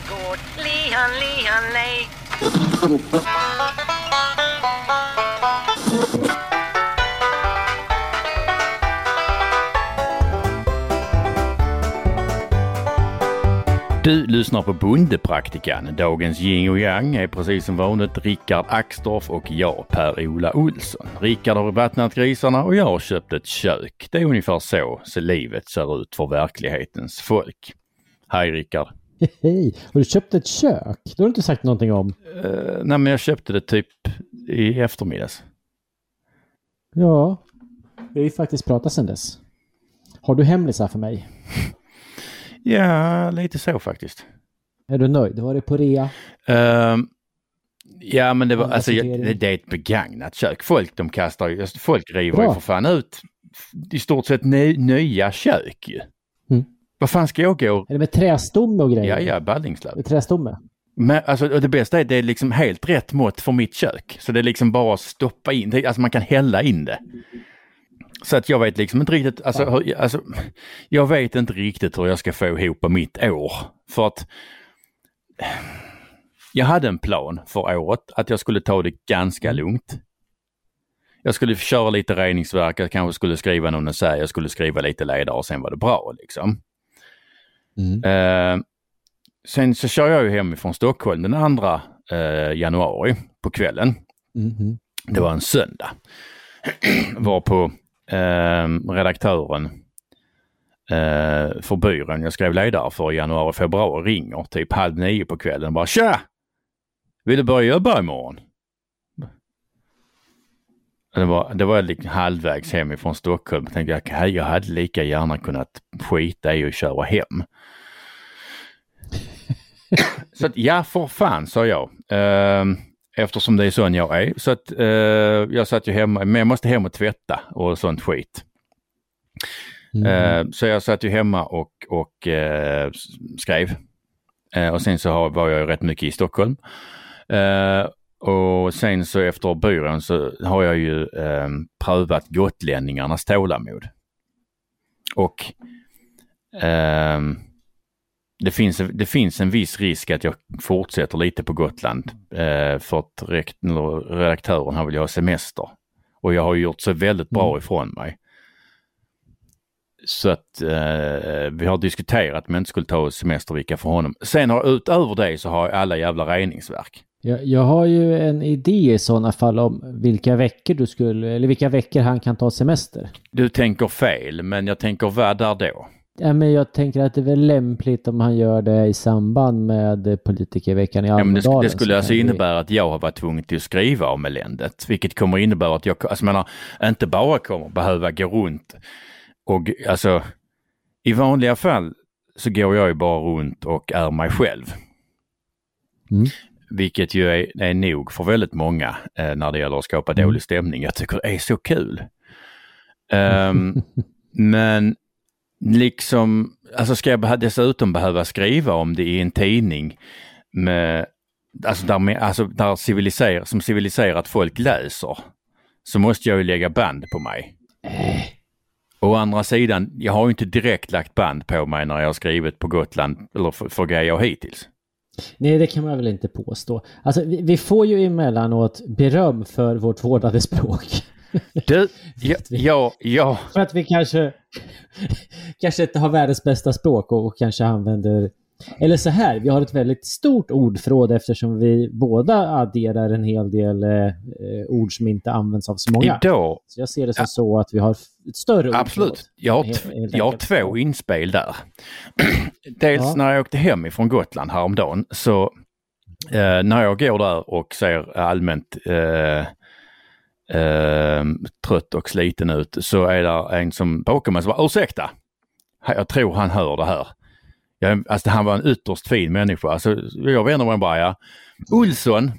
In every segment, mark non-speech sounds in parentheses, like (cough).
gård. Lihan, lihan, lej. Du lyssnar på Bondepraktikan. Dagens yin och yang är precis som vanligt Rickard Axdorff och jag, Per-Ola Olsson. Rickard har vattnat grisarna och jag har köpt ett kök. Det är ungefär så, så livet ser ut för verklighetens folk. Hej Rickard! (laughs) Hej! Har du köpt ett kök? Det har du inte sagt någonting om. Uh, nej men jag köpte det typ i eftermiddags. Ja, vi har ju faktiskt pratat sedan dess. Har du hemlisar för mig? (laughs) Ja, lite så faktiskt. Är du nöjd? Var det på rea? Uh, ja, men det var alltså, det, det är ett begagnat kök. Folk de kastar alltså, folk river ju för fan ut i stort sett ny, nya kök ju. Vad fan ska jag gå? Är det med trästomme och grejer? Ja, ja, Ballingslöv. Med trästomme? Men alltså det bästa är att det är liksom helt rätt mått för mitt kök. Så det är liksom bara att stoppa in, alltså man kan hälla in det. Så att jag vet liksom inte riktigt, alltså, ja. hur, alltså, jag vet inte riktigt hur jag ska få ihop mitt år. För att jag hade en plan för året att jag skulle ta det ganska mm. lugnt. Jag skulle köra lite reningsverk, jag kanske skulle skriva någon essäg, jag skulle skriva lite ledare och sen var det bra liksom. Mm. Eh, sen så kör jag ju hemifrån Stockholm den 2 eh, januari på kvällen. Mm. Det var en söndag. (clears throat) var på eh, redaktören eh, för byrån jag skrev ledare för i januari, februari ringer typ halv nio på kvällen och bara Tja! Vill du börja jobba imorgon? Det var, det var liksom halvvägs hemifrån Stockholm. Jag tänkte jag, jag hade lika gärna kunnat skita i och köra hem. Så att ja, för fan sa jag. Uh, Eftersom det är sån jag är. Så att eh, jag satt ju hemma, men jag måste hem och tvätta och sånt skit. Mm. Eh, så jag satt ju hemma och, och eh, skrev. Eh, och sen så var jag rätt mycket i Stockholm. Eh, och sen så efter byrån så har jag ju eh, prövat gotlänningarnas tålamod. Och det finns, det finns en viss risk att jag fortsätter lite på Gotland eh, för att redaktören han vill ha semester. Och jag har gjort så väldigt bra mm. ifrån mig. Så att eh, vi har diskuterat jag inte skulle ta semestervecka för honom. Sen har utöver det så har jag alla jävla reningsverk. Jag, jag har ju en idé i sådana fall om vilka veckor du skulle, eller vilka veckor han kan ta semester. Du tänker fel, men jag tänker vad där då? Ja, men jag tänker att det är väl lämpligt om han gör det i samband med politikerveckan i Almedalen. Ja, det, det skulle alltså vi... innebära att jag har varit tvungen till att skriva om eländet, vilket kommer innebära att jag alltså, menar, inte bara kommer behöva gå runt och alltså i vanliga fall så går jag ju bara runt och är mig själv. Mm. Vilket ju är, är nog för väldigt många eh, när det gäller att skapa mm. dålig stämning. Jag tycker det är så kul. Um, (laughs) men liksom, alltså ska jag dessutom behöva skriva om det i en tidning med, alltså där, med, alltså där civiliser, som civiliserat folk läser, så måste jag ju lägga band på mig. Äh. Å andra sidan, jag har ju inte direkt lagt band på mig när jag har skrivit på Gotland eller för, för grejer hittills. Nej, det kan man väl inte påstå. Alltså, vi, vi får ju emellanåt beröm för vårt vårdade språk. Du, (laughs) ja, ja, ja. För att vi kanske, (laughs) kanske inte har världens bästa språk och, och kanske använder eller så här, vi har ett väldigt stort ordförråd eftersom vi båda adderar en hel del eh, ord som inte används av så många. Idag, så jag ser det som ja, så att vi har ett större Absolut. Jag har, jag har två inspel där. (clears throat) Dels ja. när jag åkte hem ifrån Gotland häromdagen så eh, när jag går där och ser allmänt eh, eh, trött och sliten ut så är det en som bakom mig som bara ursäkta. Jag tror han hör det här. Jag, alltså han var en ytterst fin människa. Alltså, jag vänder mig bara, ja. Olsson.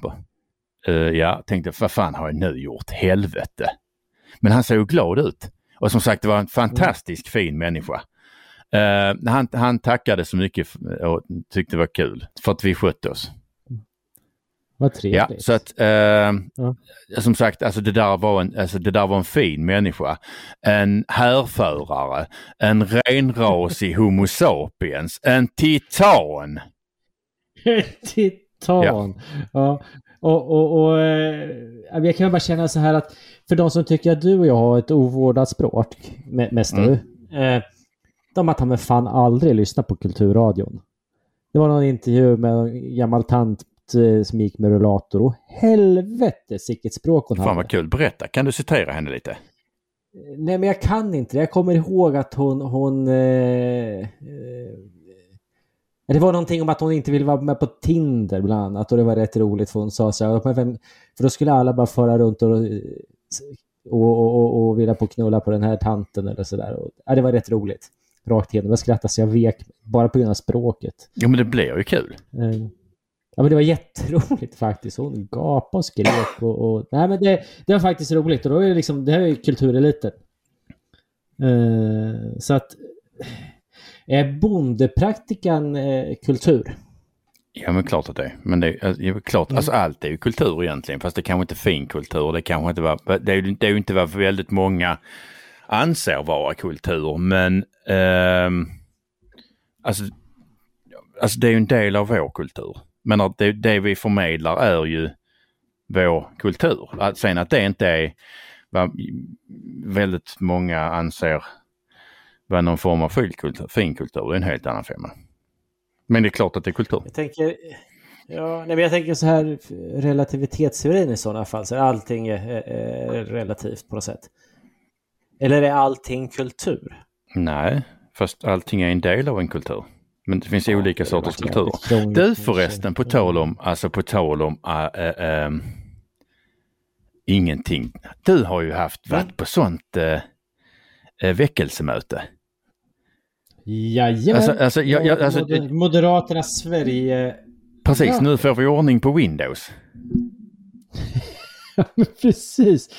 Uh, ja, tänkte vad fan har jag nu gjort? Helvete. Men han såg glad ut. Och som sagt, det var en fantastisk fin människa. Uh, han, han tackade så mycket och tyckte det var kul för att vi skötte oss. Vad trevligt. Ja, så att eh, ja. som sagt, alltså det, där var en, alltså det där var en fin människa. En härförare, en renrasig Homo sapiens, en titan. (laughs) Titan. Ja. ja. Och, och, och eh, jag kan bara känna så här att för de som tycker att du och jag har ett ovårdat språk, mest mm. du, eh, de har ta med fan aldrig lyssnat på Kulturradion. Det var någon intervju med en gammal tant eh, som gick med rullator och helvete vilket språk hon fan hade. Fan vad kul, berätta, kan du citera henne lite? Nej men jag kan inte Jag kommer ihåg att hon, hon eh, det var någonting om att hon inte ville vara med på Tinder bland annat och det var rätt roligt för hon sa så här, för då skulle alla bara föra runt och, och, och, och, vilja på knulla på den här tanten eller sådär. Ja, det var rätt roligt. Rakt igenom. Jag skrattade så jag vek bara på grund av språket. Ja men det blev ju kul. Eh, ja men det var jätteroligt faktiskt. Hon gapade och skrek och, och... nej men det, det var faktiskt roligt och då är det liksom, det här är ju kultureliten. Uh, så att är bondepraktikan eh, kultur? Ja men klart att det är. Men det är klart, mm. alltså allt är ju kultur egentligen. Fast det kanske inte är fin kultur. Det kanske inte var, det är ju det är inte vad väldigt många anser vara kultur. Men eh, alltså, alltså det är ju en del av vår kultur. Men att det, det vi förmedlar är ju vår kultur. Att sen att det inte är vad väldigt många anser vara någon form av finkultur, finkultur, det är en helt annan femma. Men det är klart att det är kultur. Jag tänker, ja, nej, men jag tänker så här relativitetsteorin i sådana fall, så är allting är, är relativt på något sätt. Eller är allting kultur? Nej, fast allting är en del av en kultur. Men det finns ja, olika det sorters kulturer. Du förresten, på tal om, alltså på tal om äh, äh, äh, ingenting. Du har ju haft, varit på sånt väckelsemöte. Jajamän. Alltså, alltså, jag, jag, alltså, Moderaternas Sverige... Precis, ja. nu får vi ordning på Windows. (laughs) precis.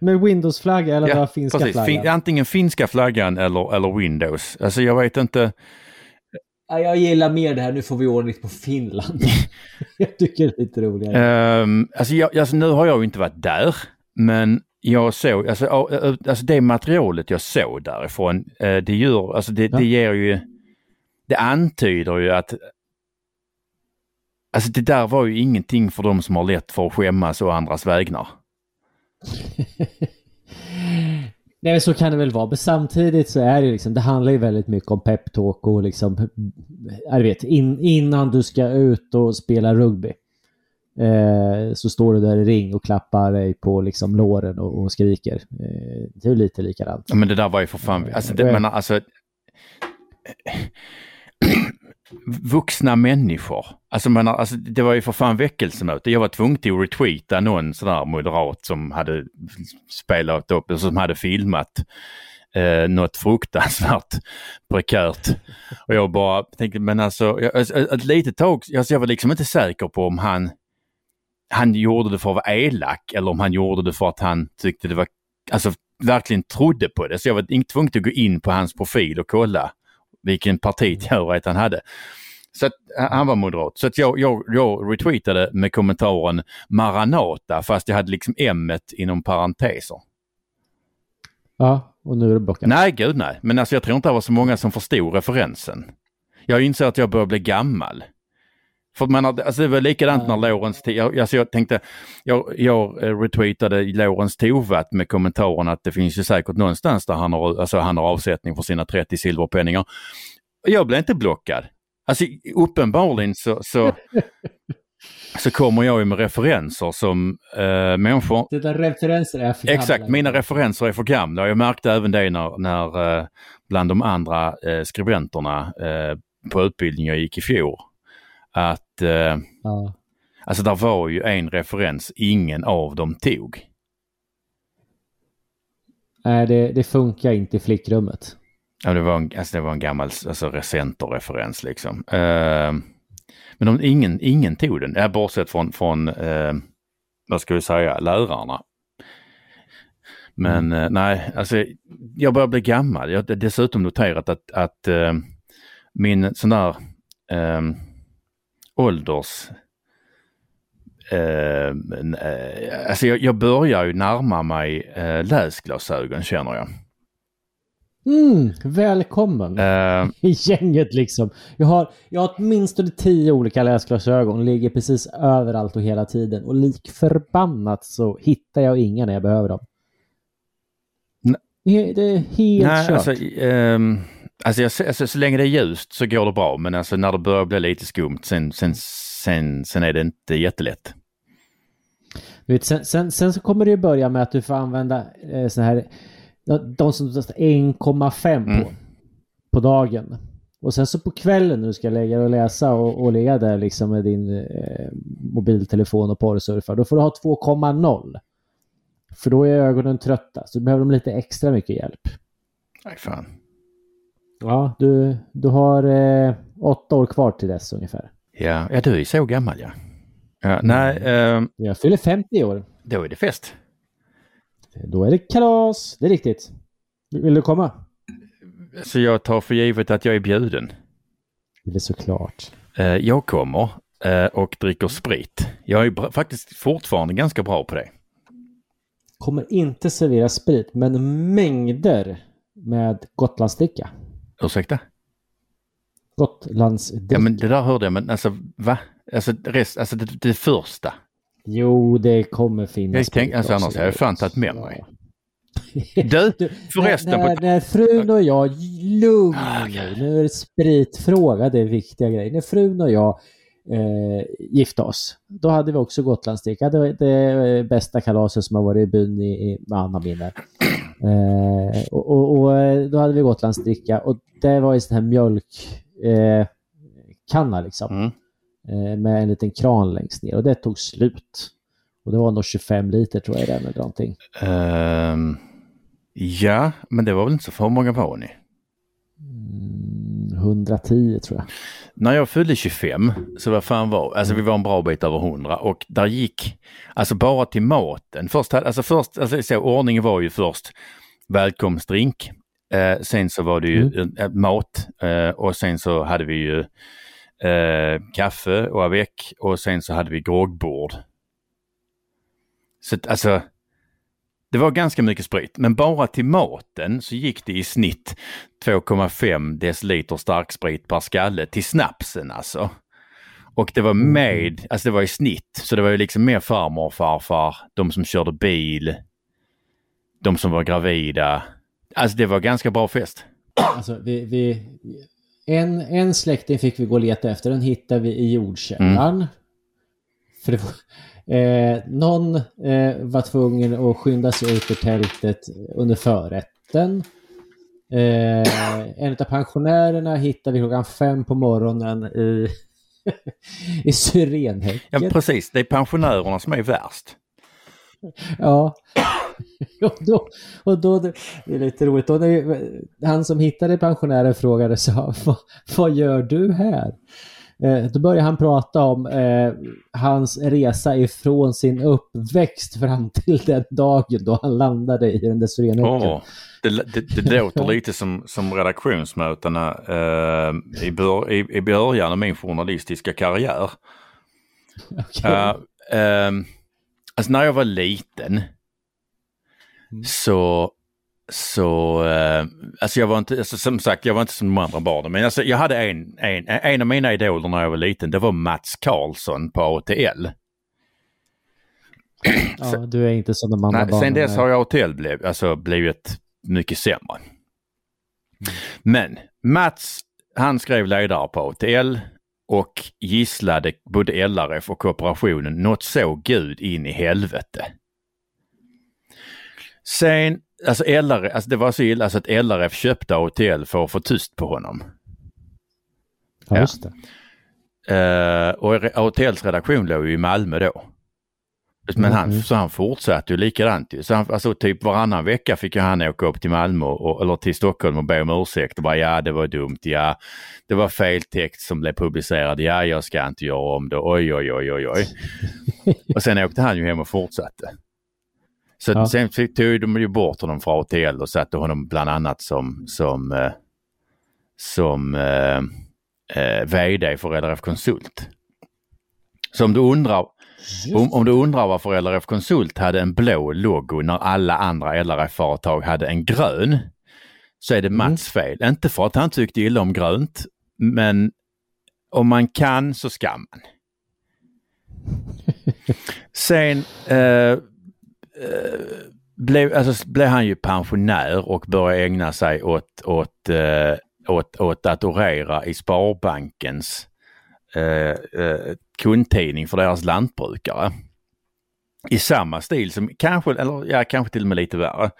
Med Windows-flagga eller ja, finska precis. flaggan? Fin, antingen finska flaggan eller, eller Windows. Alltså jag vet inte. Ja, jag gillar mer det här, nu får vi ordning på Finland. (laughs) jag tycker det är lite roligare. Um, alltså, jag, alltså nu har jag ju inte varit där, men jag såg, alltså, alltså det materialet jag såg därifrån, eh, det gör, alltså det, ja. det ger ju, det antyder ju att Alltså det där var ju ingenting för de som har lätt för att skämmas och andras vägnar. (laughs) Nej men så kan det väl vara. Men samtidigt så är det liksom, det handlar ju väldigt mycket om peptalk och liksom, jag vet, in, innan du ska ut och spela rugby. Eh, så står du där i ring och klappar dig på liksom låren och, och skriker. Eh, det är lite likadant. Ja, men det där var ju för fan, alltså, det, men alltså (clears throat) vuxna människor. Alltså, man, alltså det var ju för fan väckelsemöte. Jag var tvungen att retweeta någon sån där moderat som hade spelat upp, alltså, som hade filmat eh, något fruktansvärt (laughs) prekärt. Och jag bara tänkte, men alltså, jag, alltså, ett litet tag, alltså, jag var liksom inte säker på om han han gjorde det för att vara elak eller om han gjorde det för att han tyckte det var, alltså verkligen trodde på det. Så jag var inte tvungen att gå in på hans profil och kolla vilken partitillhörighet han hade. Så att, han var moderat. Så att jag, jag, jag retweetade med kommentaren Maranata fast jag hade liksom m inom parenteser. Ja, och nu är det blockat. Nej, gud nej. Men alltså jag tror inte det var så många som förstod referensen. Jag inser att jag börjar bli gammal. För man, alltså det var likadant när Lorentz, jag, alltså jag tänkte, jag, jag eh, retweetade Lorentz Tovatt med kommentaren att det finns ju säkert någonstans där han har, alltså han har avsättning för sina 30 silverpenningar. Jag blev inte blockad. Alltså uppenbarligen så, så, (laughs) så kommer jag ju med referenser som äh, människor... Dina referenser är för gamla. Exakt, mina referenser är för gamla. Jag märkte även det när, när äh, bland de andra äh, skribenterna på utbildningen jag gick i fjol att eh, ja. alltså där var ju en referens ingen av dem tog. Nej, det, det funkar inte i flickrummet. Ja, det var en, alltså det var en gammal alltså, Recenter-referens liksom. Eh, men om ingen, ingen tog den, ja, bortsett från, från eh, vad ska vi säga, lärarna. Men mm. eh, nej, alltså jag börjar bli gammal. Jag har dessutom noterat att, att eh, min sån där eh, ålders... Eh, alltså jag, jag, börjar ju närma mig eh, läsglasögon känner jag. Mm, välkommen Eh, (laughs) i gänget liksom. Jag har, jag har åtminstone tio olika läsglasögon, ligger precis överallt och hela tiden. Och lik förbannat så hittar jag inga när jag behöver dem. Det är- helt nej, kört. alltså, ehm, alltså, jag, alltså så länge det är ljust så går det bra men alltså när det börjar bli lite skumt sen, sen, sen, sen är det inte jättelätt. Du vet, sen, sen, sen så kommer det ju börja med att du får använda eh, så här, de- som testar 1,5 på, Mm. på dagen. Och sen så på kvällen när du ska lägga dig och läsa och, och ligga där liksom med din eh, mobiltelefon och porrsurfa, då får du ha 2,0. För då är ögonen trötta, så då behöver de lite extra mycket hjälp. Nej, fan. Ja, du, du har eh, åtta år kvar till dess ungefär. Ja, ja, du är så gammal ja. ja nej, ehm, Jag fyller 50 i år. då är det fest. Då är det kalas. Det är riktigt. Vill du komma? Så jag tar för givet att jag är bjuden. Det är såklart. Eh, jag kommer eh, och dricker sprit. Jag är faktiskt fortfarande ganska bra på det. Kommer inte servera sprit, men mängder med Gotlandsdricka. Ursäkta? Gotlandsdricka. Ja men det där hörde jag men alltså va? Alltså, rest, alltså det, det första. Jo, det kommer finnas Jag tänk, alltså, annars hade jag fan tagit med mig. (laughs) Du, förresten. när, när frun och jag, lugn Ah, nu, nu är det spritfråga, det är viktiga grejer. När frun och jag eh, gifte oss, då hade vi också Gotlandsdricka. Det var det bästa kalaset som har varit i byn i, i Anna minne. Eh, och, och, och då hade vi Gotlandsdricka och det var i sån här mjölkkanna eh, liksom. mm. Eh, med en liten kran längst ner och det tog slut. Och det var nog 25 liter tror jag i den eller någonting. Ehm, ja, men det var väl inte så för många var ni? Mm, 110 tror jag. När jag fyllde 25 så vad fan var, alltså vi var en bra bit över 100 och där gick, alltså bara till maten. Först, hade- alltså först, alltså så, ordningen var ju först välkomstdrink. Eh, sen så var det ju eh, mat eh, och sen så hade vi ju eh, kaffe och avec och sen så hade vi groggbord. Så alltså, det var ganska mycket sprit, men bara till maten så gick det i snitt 2,5 deciliter starksprit per skalle till snapsen alltså. Och det var med, alltså det var i snitt, så det var ju liksom mer farmor och farfar, de som körde bil, de som var gravida. Alltså det var ganska bra fest. Alltså, vi, vi, en, en släkting fick vi gå och leta efter. Den hittade vi i jordkällaren. För det var, eh, någon eh, var tvungen att skynda sig ut ur tältet under förrätten. Eh, en av pensionärerna hittade vi klockan fem på morgonen i, (laughs) i syrenhäcken. Ja precis, det är pensionärerna som är värst. Ja. (laughs) Och då, och då, det är lite roligt, då när han som hittade pensionären frågade så, vad, vad gör du här? Eh, då började han prata om eh, hans resa ifrån sin uppväxt fram till den dagen då han landade i den där syrenhäcken. Åh, det, det, det låter (laughs) lite som, som redaktionsmötena eh, i, bör, i, i början av min journalistiska karriär. Okej. Uh, ehm, alltså när jag var liten så, så eh, alltså jag var inte, alltså som sagt jag var inte som de andra barnen men alltså jag hade en, en, en av mina idoler när jag var liten det var Mats Karlsson på ATL. (clears throat) ja, du är inte som de andra Nej, barnen. sen dess har jag ATL blev, alltså blivit mycket sämre. Men Mats, han skrev ledare på ATL och gisslade både LRF och kooperationen något så gud in i helvete. Sen, alltså LRF, alltså det var så illa så att LRF köpte ATL för att få tyst på honom. Ja, just det. Eh, och ATLs redaktion låg ju i Malmö då. Men han, Mm. så han fortsatte ju likadant ju. Så han, alltså typ varannan vecka fick ju han åka upp till Malmö och, eller till Stockholm och be om ursäkt och bara ja det var dumt, ja det var fel text som blev publicerad, ja jag ska inte göra om det, oj oj oj oj oj. (laughs) och sen åkte han ju hem och fortsatte. Så Ja. sen fick- tog de ju bort honom från ATL och satte honom bland annat som, som, eh, som eh, eh, VD för LRF Konsult. Så om du undrar om, om du undrar varför LRF Konsult hade en blå logo när alla andra LRF-företag hade en grön så är det Mm. Mats fel. Inte för att han tyckte illa om grönt, men om man kan så ska man. (laughs) Sen eh, eh, blev, alltså, blev han ju pensionär och började ägna sig åt, åt, eh, åt, åt datorera i Sparbankens eh, eh, kundtidning för deras lantbrukare. I samma stil som kanske, eller ja, kanske till och med lite värre.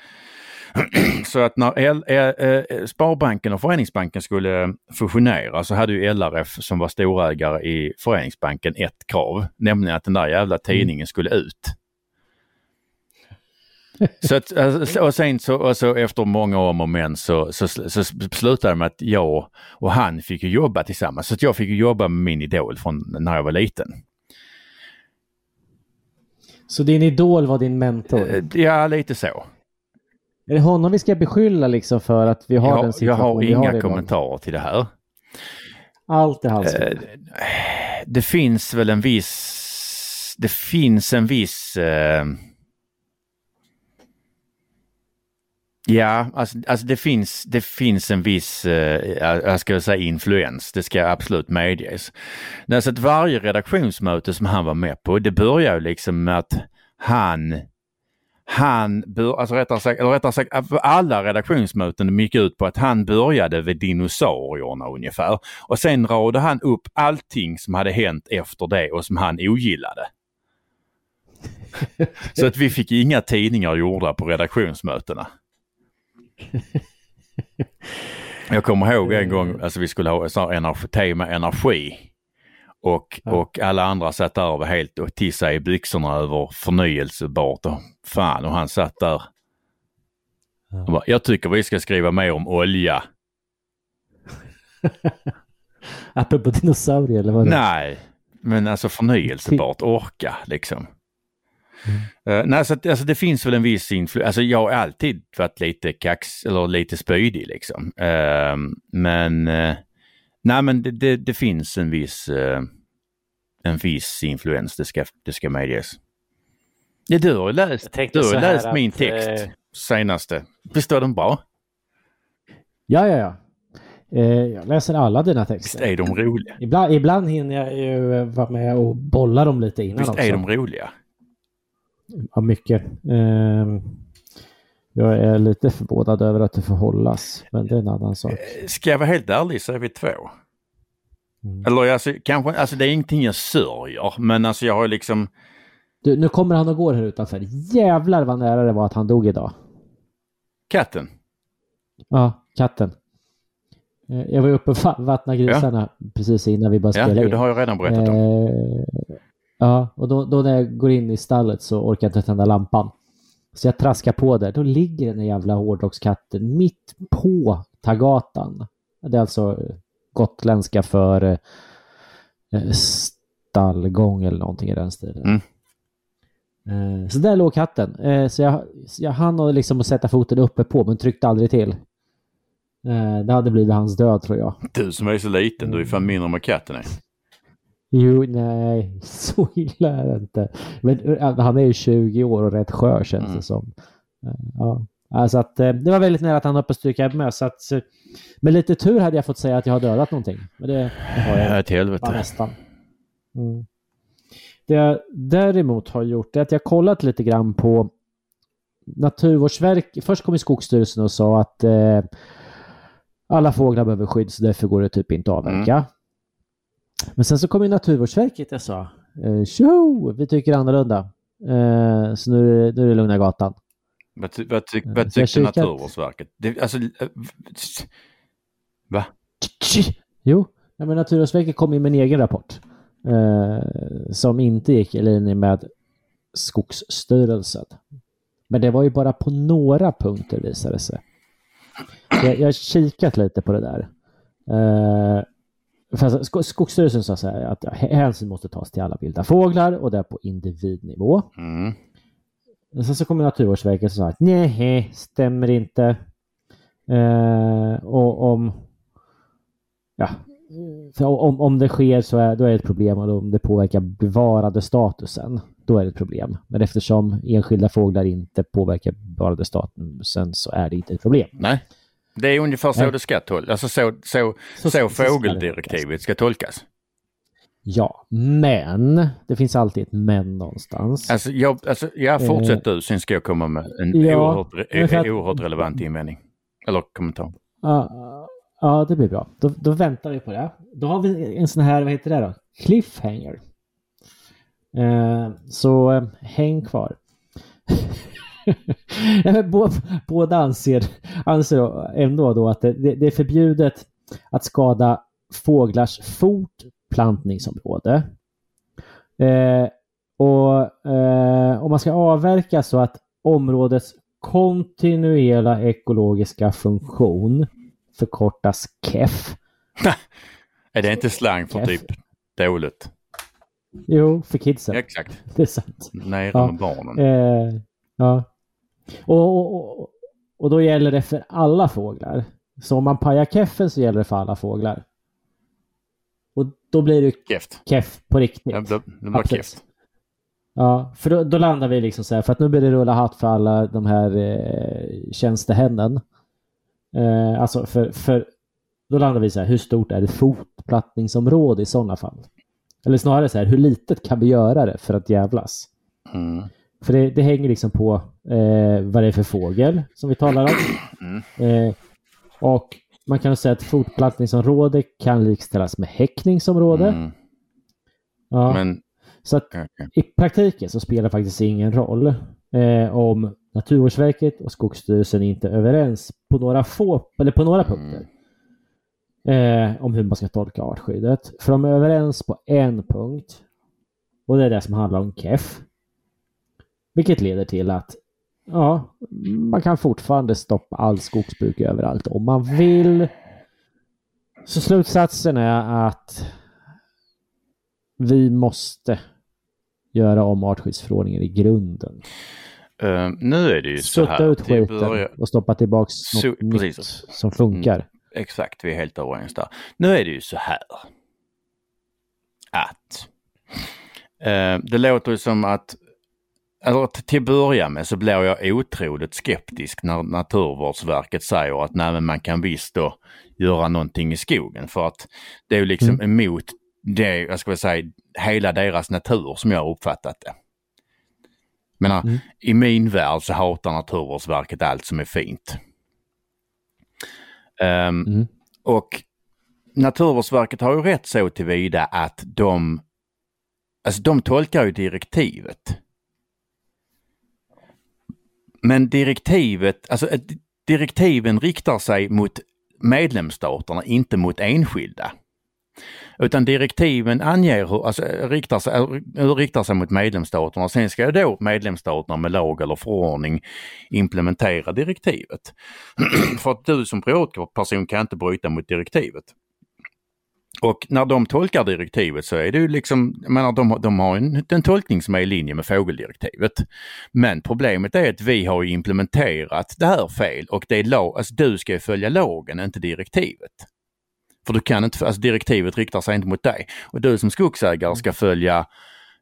(clears throat) Så att när L, eh, eh, Sparbanken och Föreningsbanken skulle fusionera så hade ju LRF som var storägare i Föreningsbanken ett krav, nämligen att den där jävla tidningen skulle ut. Så att, alltså, och sen så, och så efter många om och men så, så, så slutade det med att jag och han fick jobba tillsammans. Så att jag fick jobba med min idol från när jag var liten. Så din idol var din mentor? Eh, Ja, lite så. Är det honom vi ska beskylla liksom för att vi har den Jag, jag har vi har inga idag? kommentarer till det här. Allt är hans Eh, fel. det finns väl en viss... Det finns en viss... Eh, ja, alltså, alltså det, finns, det finns en viss, eh, jag ska säga influens, det ska absolut medges. Alltså att varje redaktionsmöte som han var med på, det börjar ju liksom med att han han, alltså rättare sagt, eller rättare sagt, alla redaktionsmöten gick ut på att han började vid dinosaurierna ungefär. Och sen radade han upp allting som hade hänt efter det och som han ogillade. (laughs) Så att vi fick inga tidningar gjorda på redaktionsmötena. (laughs) Jag kommer ihåg en gång, alltså vi skulle ha energi, tema energi. Och, Ja. och alla andra satt där och var helt och tissade i byxorna över förnyelsebart och fan och han satt där. Ja. Bara, jag tycker vi ska skriva mer om olja. (laughs) Apropå dinosaurier eller vad Nej, men alltså förnyelsebart, orka liksom. Eh, nej, så att, alltså, det finns väl en viss influens. Alltså jag har alltid varit lite kax eller lite spydig liksom. Eh, men eh, nej, men det, det, det finns en viss eh, en viss influens, det ska, det ska medges. Ja, du har ju läst, du har läst min att, text senaste. Visst var den bra? Ja, ja, ja. Jag läser alla dina Visst texter. är de roliga? Ibland, ibland hinner jag ju vara med och bolla dem lite innan Visst också. är de roliga? Ja, mycket. Ehm, jag är lite förvånad över att det får hållas, men det är en annan sak. Ska jag vara helt ärlig så är vi två. Mm. Eller alltså, kanske, alltså det är ingenting jag sörjer, men alltså jag har liksom, Du, nu kommer han och går här utanför. Jävlar vad nära det var att han dog idag. katten. Ja, katten. Eh, Jag var uppe och va- vattnade grisarna precis innan vi började Ja, spela jo, in. det har jag redan berättat om. Ja, och då, då när jag går in i stallet så orkar jag inte tända lampan. Så jag traskar på där. Då ligger den jävla hårdrockskatten mitt på Tagatan. Det är alltså gotländska för eh, stallgång eller någonting i den stilen. Mm. Eh, Så där låg katten. Eh, Så jag, jag hann liksom att sätta foten uppe på men tryckte aldrig till. Det hade blivit hans död tror jag. Du som är så liten, du är fan mindre än vad katten är. Jo, nej, (laughs) så illa är det inte. Men äh, han är ju 20 år och rätt skör känns Mm. det som. Eh, Ja. Alltså att, eh, det var väldigt nära att han att stryka med. Så att, eh, med lite tur hade jag fått säga att jag har dödat någonting. Men det, det har jag Ja, till ja, helvete. nästan. Mm. Det jag däremot har gjort är att jag kollat lite grann på Naturvårdsverket. Först kom Skogsstyrelsen och sa att eh, alla fåglar behöver skydd så därför går det typ inte att avverka. Men sen så kom ju Naturvårdsverket och sa eh, tjo, vi tycker annorlunda. Eh, så nu, nu är det lugna gatan. Vad, ty, vad, ty, Så vad tyckte. Naturvårdsverket? Det, alltså, eh, va? Jo, nej, men Naturvårdsverket kom ju med en egen rapport eh, som inte gick i linje med Skogsstyrelsen. Men det var ju bara på några punkter visade det sig. Jag, jag har kikat lite på det där. Eh, Skogsstyrelsen sa så här att hänsyn måste tas till alla vilda fåglar och det är på individnivå. Mm. Sen så kommer Naturvårdsverket och sa att nej, stämmer inte. Eh, och om, ja, om, om det sker så är, då är det ett problem och om det påverkar bevarandestatusen, då är det ett problem. Men eftersom enskilda fåglar inte påverkar bevarandestatusen så är det inte ett problem. Nej, Det är ungefär så Nej. det ska tolkas. Alltså så, så, Så- så, fågeldirektivet ska tolkas. Ja, men det finns alltid ett men någonstans. Alltså, jag, alltså, ja, fortsätt du, sen ska jag komma med en Eh. Ja, oerhört, att- oerhört relevant invändning. Eller kommentar. Ja, ja, det blir bra. Då, då väntar vi på det. Då har vi en sån här, vad heter det då? Cliffhanger. Eh, så eh, häng kvar. (laughs) (laughs) Nej, båda anser, anser då ändå då att det, det är förbjudet att skada fåglars fortplantningsområde. Eh, och eh, om man ska avverka så att områdets kontinuerliga ekologiska funktion förkortas KEF. (laughs) Är det inte slang för Keff. typ dåligt? Jo, för kidsen. Exakt. Det är sant. Nere Ja. barnen. Eh, ja. Och, och, och, då gäller det för alla fåglar. Så om man pajar keffen så gäller det för alla fåglar. Och då blir det Keft. keff på riktigt. Det blir, det Ja, blir keft. Ja, för då, då landar vi liksom så här, för att nu blir det rulla hatt för alla de här eh, tjänstemännen. Eh, alltså för, för då landar vi så här, hur stort är ett fotplattningsområde i sådana fall? Eller snarare så här, hur litet kan vi göra det för att jävlas? Mm. För det, det hänger liksom på eh, vad det är för fågel som vi talar om. (clears throat) Mm. Eh, och man kan säga att fotplattningsområde kan likställas med häckningsområde. Mm. Ja, Men, så att i praktiken så spelar det faktiskt ingen roll eh, om Naturvårdsverket och Skogsstyrelsen inte är överens på några få, eller på några punkter. Eh, om hur man ska tolka artskyddet. För de är överens på en punkt. Och det är det som handlar om KEF. Vilket leder till att ja, man kan fortfarande stoppa all skogsbruk överallt om man vill. Så slutsatsen är att vi måste göra om artskyddsförordningen i grunden. eh, nu är det ju så Sutta här. ut till skiten börja- och stoppa tillbaks Så- något nytt precis. som funkar. Exakt, vi är helt överens där. Nu är det ju så här. Att eh, det låter ju som att, eller t- till att börja med så blir jag otroligt skeptisk när Naturvårdsverket säger att nej men man kan visst då göra någonting i skogen för att det är ju liksom emot det, jag ska väl säga, hela deras natur som jag har uppfattat det. Jag menar, Mm. i min värld så hatar Naturvårdsverket allt som är fint. Ehm, Mm. och Naturvårdsverket har ju rätt så tillvida att de, alltså de tolkar ju direktivet. Men direktivet, alltså eh, direktiven riktar sig mot medlemsstaterna, inte mot enskilda. Utan direktiven anger hur, alltså eh, riktar sig, eh, riktar sig mot medlemsstaterna. Sen ska då medlemsstaterna med lag eller förordning implementera direktivet. (clears throat) För att du som privatperson kan inte bryta mot direktivet. Och när de tolkar direktivet så är det ju liksom, jag menar de, har- de har en, en tolkning som är i linje med fågeldirektivet. Men problemet är att vi har ju implementerat det här fel och det är lag, alltså du ska följa lagen, inte direktivet. För du kan inte, alltså direktivet riktar sig inte mot dig. Och du som skogsägare ska följa,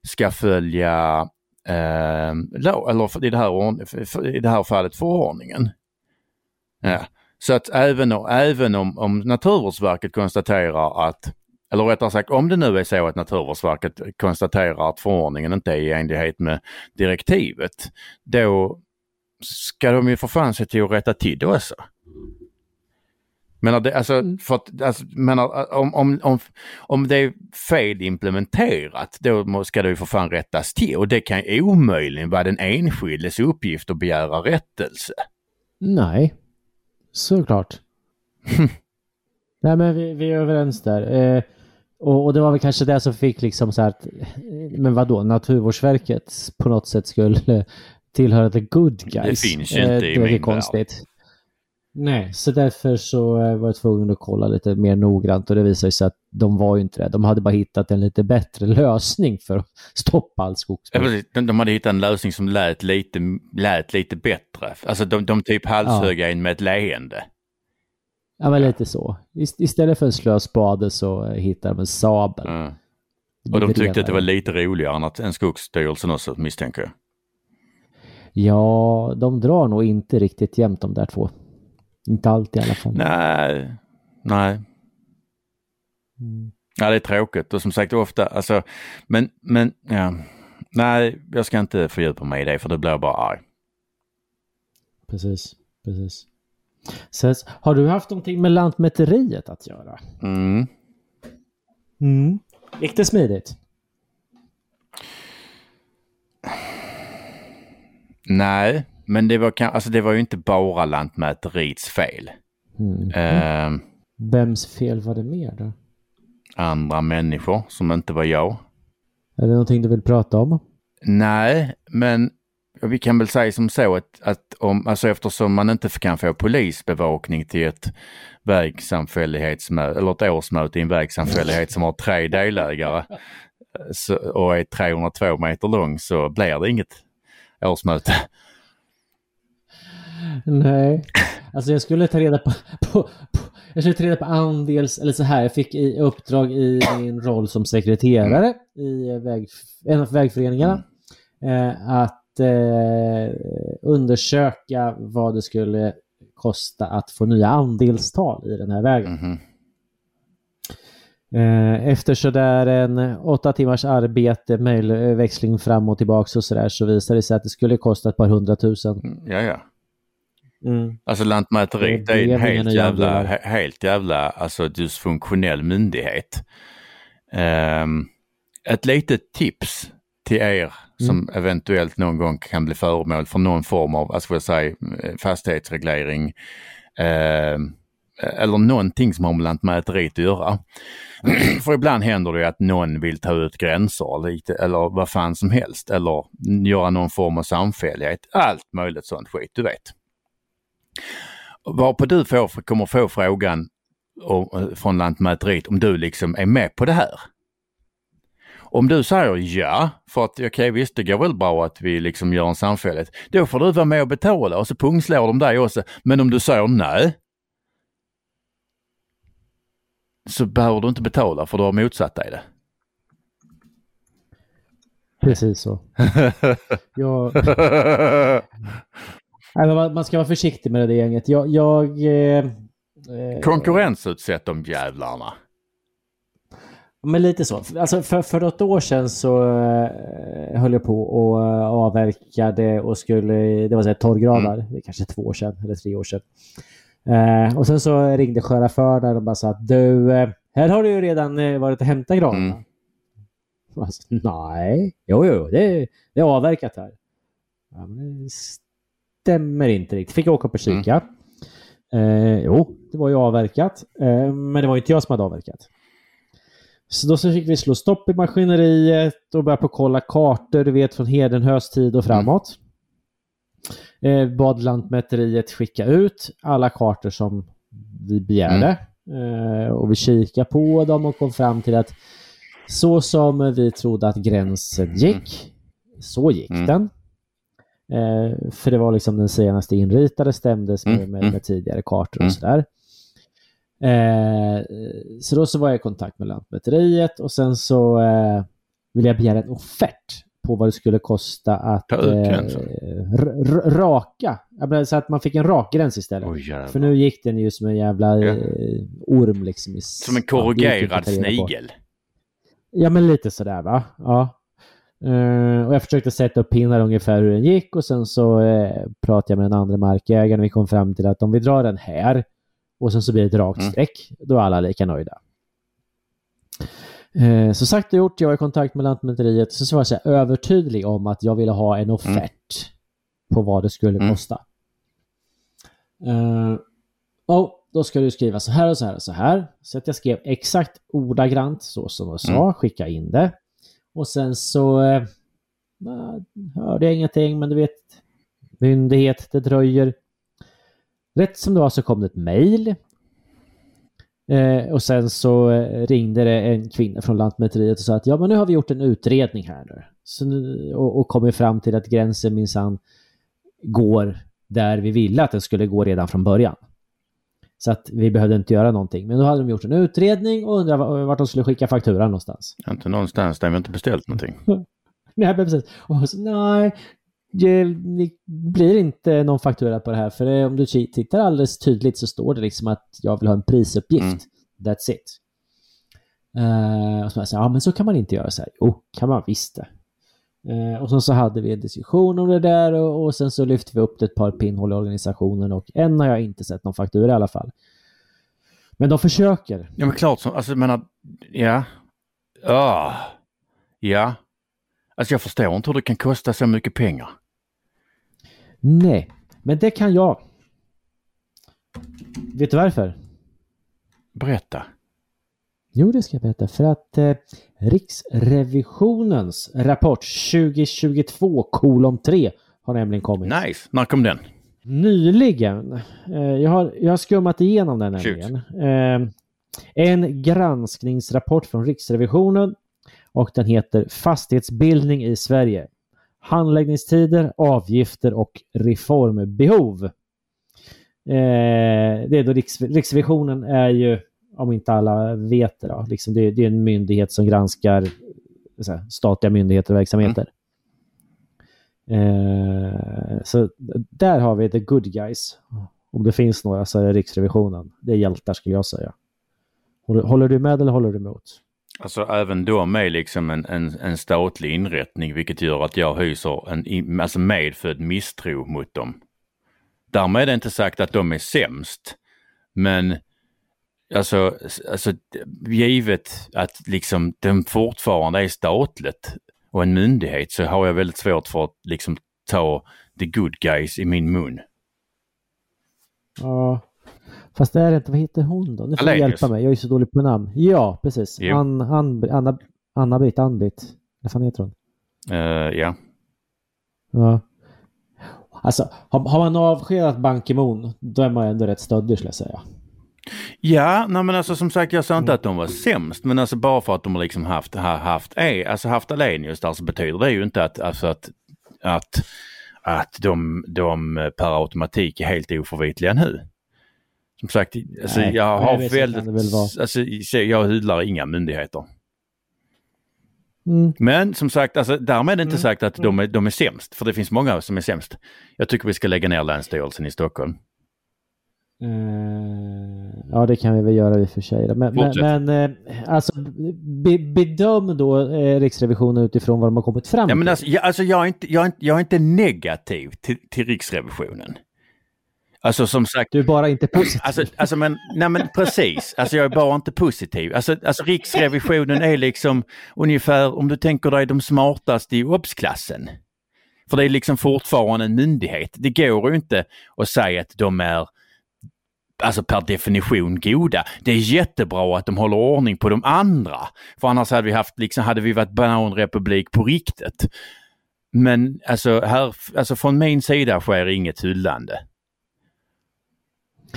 ska följa, eh, lag, eller i det, här, i det här fallet förordningen. Ja. Så att även, om- även om, om Naturvårdsverket konstaterar att, eller rättare sagt om det nu är så att Naturvårdsverket konstaterar att förordningen inte är i enlighet med direktivet, då ska de ju för fan se till att rätta till det också. Menar det, alltså, för att, alltså, menar, om, om, om, om det är fel implementerat, då ska det ju för fan rättas till. Och det kan omöjligen vara den enskildes uppgift att begära rättelse. Nej, såklart. (laughs) Nej men vi, vi är överens där. Eh, och, och det var väl kanske det som fick liksom så här att, eh, men vadå, Naturvårdsverket på något sätt skulle tillhöra the good guys. Det finns ju inte i det är konstigt. Nej, så därför så eh, var jag tvungen att kolla lite mer noggrant och det visade sig att de var ju inte det. De hade bara hittat en lite bättre (laughs) lösning för att stoppa all Ja, precis. De, de hade hittat en lösning som lät lite, lät lite bättre. Alltså de, de typ halshögg en med ett leende. Ja, men lite så. Ist- Istället för en slöspade så eh, hittar de en sabel. Mm. Och de tyckte att det var lite roligare än, att, än Skogsstyrelsen också misstänker jag. Ja, de drar nog inte riktigt jämnt de där två. Inte alltid i alla fall. Nej, nej. Mm. Ja, det är tråkigt och som sagt ofta, alltså, men, men, ja. Nej, jag ska inte fördjupa mig i det för det blir jag bara arg. Precis, precis. Sen, har du haft någonting med Lantmäteriet att göra? Mm. Mm. Gick det smidigt? Nej, men det var, alltså, det var ju inte bara Lantmäteriets fel. Mm. Eh, Vems fel var det mer då? andra människor som inte var jag. Är det någonting du vill prata om? Nej, men vi kan väl säga som så att, att om, alltså eftersom man inte kan få polisbevakning till ett vägsamfällighetsmöte eller ett årsmöte i en vägsamfällighet som har tre delägare så, och är 302 meter lång så blir det inget årsmöte. Nej, (laughs) alltså jag skulle ta reda på, på, på jag skulle ta reda på andels, eller så här, jag fick i uppdrag i min roll som sekreterare i väg, en av vägföreningarna eh, att eh, undersöka vad det skulle kosta att få nya andelstal i den här vägen. Eh, Efter sådär en åtta timmars arbete, mejlväxling fram och tillbaka och sådär så visade det sig att det skulle kosta ett par hundratusen. Ja, ja. Mm. Alltså Lantmäteriet Det är en helt jävla, helt jävla alltså dysfunktionell myndighet. Ehm, ett litet tips till er som eventuellt någon gång kan bli föremål för någon form av, alltså jag säga, eh, fastighetsreglering ehm, eller någonting som har med Lantmäteriet att göra. (clears throat) för ibland händer det att någon vill ta ut gränser lite, eller vad fan som helst eller göra någon form av samfällighet. Allt möjligt sånt skit, du vet. Varpå du får, kommer få frågan om, från Lantmäteriet om du liksom är med på det här. Om du säger ja, för att okej visst det går väl bra att vi liksom gör en samfällighet. Då får du vara med och betala och så pungslår de dig också. Men om du säger nej. Så behöver du inte betala för du har motsatt dig det. Precis så. (laughs) Jag, (laughs) man- ska vara försiktig med det gänget. Jag... jag eh, eh, Konkurrensutsätt de jävlarna. Men lite så. Alltså för, för något år sedan så eh, höll jag på och eh, avverkade och skulle, det var så här torrgravar, det är kanske två år sedan eller tre år sedan. Eh, och sen så ringde chauffören och bara sa att du, här har du ju redan varit och hämtat gravarna. Mm. Alltså, nej, jo, jo, det, det är avverkat här. Ja, men stämmer inte riktigt. Fick jag åka och kika. Eh, jo, det var ju avverkat. Eh, men det var inte jag som hade avverkat. Så då så fick vi slå stopp i maskineriet och börja på kolla kartor, du vet från Hedenhös tid och framåt. Eh, bad Lantmäteriet skicka ut alla kartor som vi begärde. Eh, och vi kikade på dem och kom fram till att så som vi trodde att gränsen gick, så gick Mm. den. Eh, för det var liksom den senaste inritade stämdes med, Mm, med, mm. med tidigare kartor och Mm. sådär. Eh, så då så var jag i kontakt med Lantmäteriet och sen så eh, ville jag begära en offert på vad det skulle kosta att Ta ut eh, gränsen. r- raka. Menar, Så att man fick en rak gräns istället. Jävlar. För nu gick den ju som en jävla Ja. eh, orm liksom. I, Som en ja, korrugerad på. snigel. Ja, men lite sådär va. Ja. Eh, och jag försökte sätta upp pinnar ungefär hur den gick och sen så uh, pratade jag med den andra markägaren och vi kom fram till att om vi drar den här och sen så blir det ett rakt Mm. streck, då är alla lika nöjda. Eh, så sagt och gjort, jag var i kontakt med Lantmäteriet så, så var jag så övertydlig om att jag ville ha en offert på vad det skulle Mm. kosta. Och då ska du skriva så här och så här och så här. Så att jag skrev exakt ordagrant så som jag sa, Mm. skicka in det. Och sen så eh, hörde jag ingenting, men du vet, myndighet, det dröjer. Rätt som det var så kom det ett mejl. Eh, och sen så eh, ringde det en kvinna från Lantmäteriet och sa att ja, men nu har vi gjort en utredning här nu. Så nu och, och kommit fram till att gränsen minsann går där vi ville att den skulle gå redan från början. Så att vi behövde inte göra någonting. Men då hade de gjort en utredning och undrade va- vart de skulle skicka fakturan någonstans. Inte någonstans där vi inte beställt någonting. (laughs) Nej, precis. Och så, nej, det, blir inte någon faktura på det här. För om du tittar alldeles tydligt så står det liksom att jag vill ha en prisuppgift. Mm. That's it. Uh, och så säger, ja men så kan man inte göra så här. Jo, kan man visst det. Uh, och så, så hade vi en diskussion om det där och, och sen så lyfte vi upp det ett par pinnhål i organisationen och än har jag inte sett någon faktura i alla fall. Men de försöker. Ja men klart som, alltså jag menar, ja. Ah. Ja. Alltså jag förstår inte hur det kan kosta så mycket pengar. Nej, men det kan jag. Vet du varför? Berätta. Jo, det ska jag berätta. För att eh, Riksrevisionens rapport 2022 kolon 3 har nämligen kommit. Nice. När kom den? Nyligen. Eh, jag, har, jag har skummat igenom den nämligen. Eh, en granskningsrapport från Riksrevisionen och den heter Fastighetsbildning i Sverige. Handläggningstider, avgifter och reformbehov. Eh, det är då Riks, Riksrevisionen är ju, om inte alla vet det, då, liksom det, det är en myndighet som granskar här, statliga myndigheter och verksamheter. Eh, så där har vi the good guys. Om det finns några så är det Riksrevisionen. Det är hjältar skulle jag säga. Håller, håller du med eller håller du emot? Alltså även de är liksom en, en, en statlig inrättning vilket gör att jag hyser en alltså medfödd misstro mot dem. Därmed är det inte sagt att de är sämst. Men alltså, alltså givet att liksom de fortfarande är statligt och en myndighet så har jag väldigt svårt för att liksom ta the good guys i min mun. Ja. Fast det är inte. Vad heter hon då? Nu får du hjälpa mig. Jag är så dålig på namn. Ja, precis. Jo. Ann, Ann, Anna, Anna-Britt, Ann-Britt. Vad fan heter hon? Eh, ja. Ja. Alltså, har, har man avskedat Ban Ki-Moon, då är man ändå rätt stöddig skulle jag säga. Ja, nej men alltså som sagt jag sa inte att de var sämst men alltså bara för att de har liksom haft, ha, haft, e, alltså haft Alenius där så betyder det ju inte att, alltså att, att, att de, de per automatik är helt oförvitliga nu. Som sagt, alltså Nej, jag har kan väldigt, väl alltså så jag hyllar inga myndigheter. Mm. Men som sagt, alltså, därmed är det inte sagt att de är, de är sämst, för det finns många som är sämst. Jag tycker vi ska lägga ner Länsstyrelsen i Stockholm. Eh, ja, det kan vi väl göra i och för sig. Men, men, men eh, alltså, be, bedöm då eh, Riksrevisionen utifrån vad de har kommit fram Ja, till. men alltså, jag, alltså, jag, är inte, jag, är inte, jag är inte negativ till, till Riksrevisionen. Alltså som sagt, Du är bara inte positiv. alltså, alltså men, nej men precis, alltså jag är bara inte positiv. Alltså, alltså Riksrevisionen är liksom ungefär, om du tänker dig de smartaste i obsklassen. För det är liksom fortfarande en myndighet. Det går ju inte att säga att de är alltså per definition goda. Det är jättebra att de håller ordning på de andra. För annars hade vi haft, liksom, hade vi varit bananrepublik på riktigt. Men alltså, här, alltså från min sida sker inget hyllande.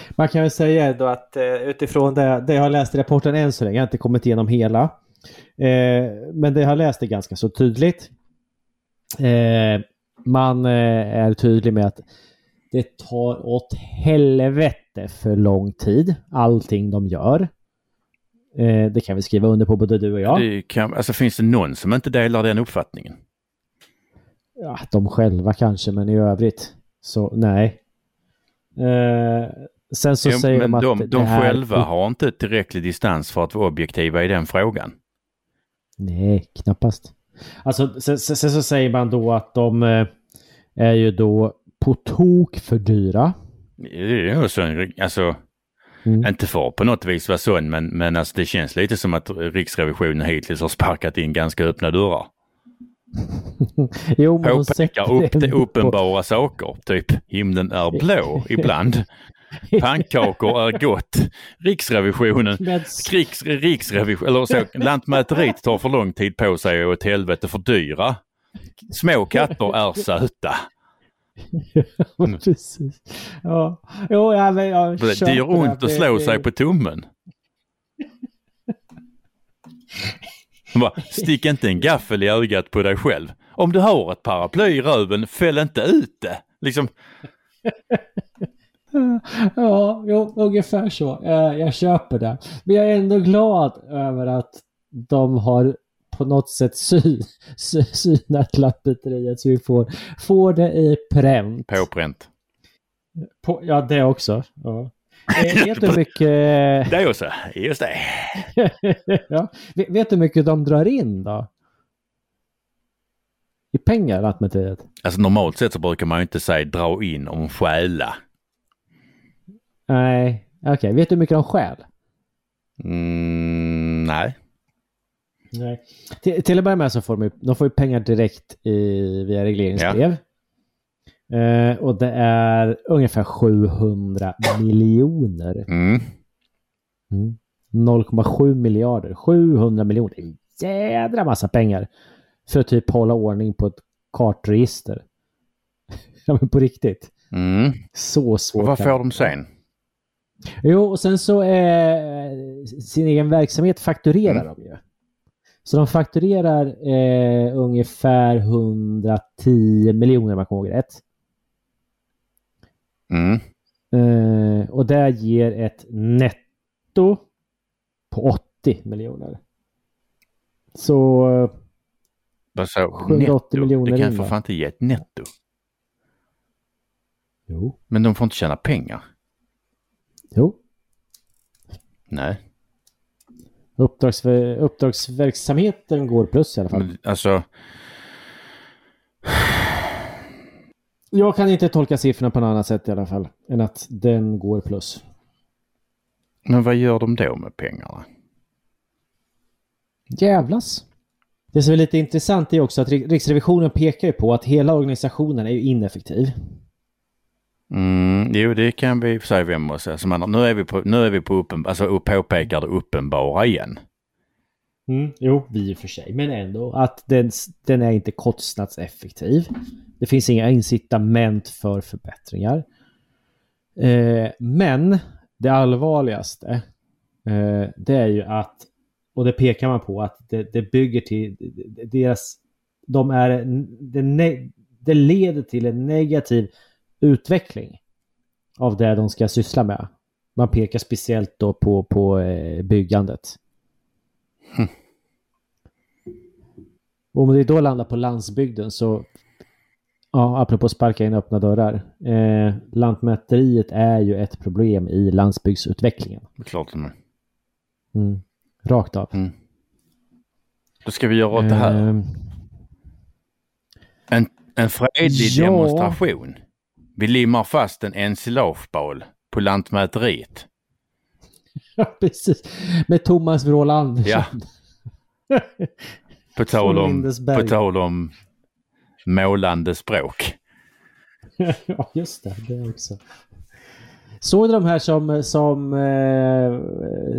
Man kan väl säga då att eh, utifrån det, det jag har läst i rapporten än så länge, jag har inte kommit igenom hela. Eh, men det jag har läst är ganska så tydligt. Eh, man eh, är tydlig med att det tar åt helvete för lång tid, allting de gör. Eh, det kan vi skriva under på både du och jag. Det kan, alltså finns det någon som inte delar den uppfattningen? Ja, de själva kanske, men i övrigt så nej. Eh, sen så Jo, säger de att de, det de är själva har inte tillräcklig distans för att vara objektiva i den frågan. Nej, knappast. Alltså, sen, sen, sen så säger man då att de eh, är ju då på tok för dyra. Det är ju så en- Alltså, Mm. inte för på något vis vara sån, men, men alltså det känns lite som att Riksrevisionen hittills har sparkat in ganska öppna dörrar. (laughs) jo, men Påpekar upp det uppenbara saker, typ himlen är (laughs) blå ibland. Pannkakor är gott. Riksrevisionen, (laughs) Riks, riksrevision, eller så, Lantmäteriet tar för lång tid på sig och åt helvete för dyra. Små katter är söta. Precis. Ja, jo, ja, men jag Det köper gör ont det. att slå Det- sig på tummen. Bara, Stick inte en gaffel i ögat på dig själv. Om du har ett paraply i röven, fäll inte ut det. Liksom, (laughs) Ja, jo, ungefär så. Eh, Jag köper det. Men jag är ändå glad över att de har på något sätt sy, sy, synat Lantmäteriet så vi får, får det i pränt. Påbränt. På, ja, det också. Ja. Eh, (laughs) vet du mycket... Det också, just det. (laughs) ja. Vet du hur mycket de drar in då? I pengar, Lantmäteriet? Alltså normalt sett så brukar man ju inte säga dra in om stjäla. Nej, okej. Vet du hur mycket de stjäl? Mm, nej. Nej. Till, till att börja med så får de, ju- de får pengar direkt i, via regleringsbrev. Eh, och det är ungefär 700 miljoner. Mm. Mm. 0,7 miljarder. 700 miljoner. En jädra massa pengar. För att typ hålla ordning på ett kartregister. (laughs) ja men på riktigt. Mm. Så svårt. Och vad får de sen? Jo, och sen så eh, sin egen verksamhet fakturerar Mm. de ju. Så de fakturerar eh, ungefär 110 miljoner om jag kommer ihåg rätt. Mm. Eh, och det ger ett netto på 80 miljoner. Så eh, Vad så? 780 Netto? miljoner Det kan in, för fan inte ge ett netto. jo. Men de får inte tjäna pengar. jo. Nej. Uppdragsver- uppdragsverksamheten går plus i alla fall. Men, alltså, Jag kan inte tolka siffrorna på något annat sätt i alla fall. Än att den går plus. men vad gör de då med pengarna? Jävlas. Det som är lite intressant är också att Rik- Riksrevisionen pekar ju på att hela organisationen är ineffektiv. Mm, jo, det kan vi säga vem och säga. Man, nu är vi på, nu är vi på uppen, alltså påpekar det uppenbara igen. Mm, jo, vi i och för sig. Men ändå att den, den är inte kostnadseffektiv. Det finns inga incitament för förbättringar. Eh, men det allvarligaste eh, det är ju att, och det pekar man på, att det, det bygger till deras, de är, det, ne, det leder till en negativ utveckling av det de ska syssla med. Man pekar speciellt då på, på eh, byggandet. Och om det då landar på landsbygden så, ja, apropå sparka in öppna dörrar. Eh, lantmäteriet är ju ett problem i landsbygdsutvecklingen. Det klart är. Mm. Rakt av. Mm. Då ska vi göra åt det här. Eh, En, en fredlig Ja. demonstration. Vi limmar fast en ensilagebal på Lantmäteriet. (laughs) ja, precis. Med Thomas Wråhl Andersson. Ja. (laughs) På tal om, på tal om målande språk. (laughs) ja, just det. Det också. Såg du de här som, som eh,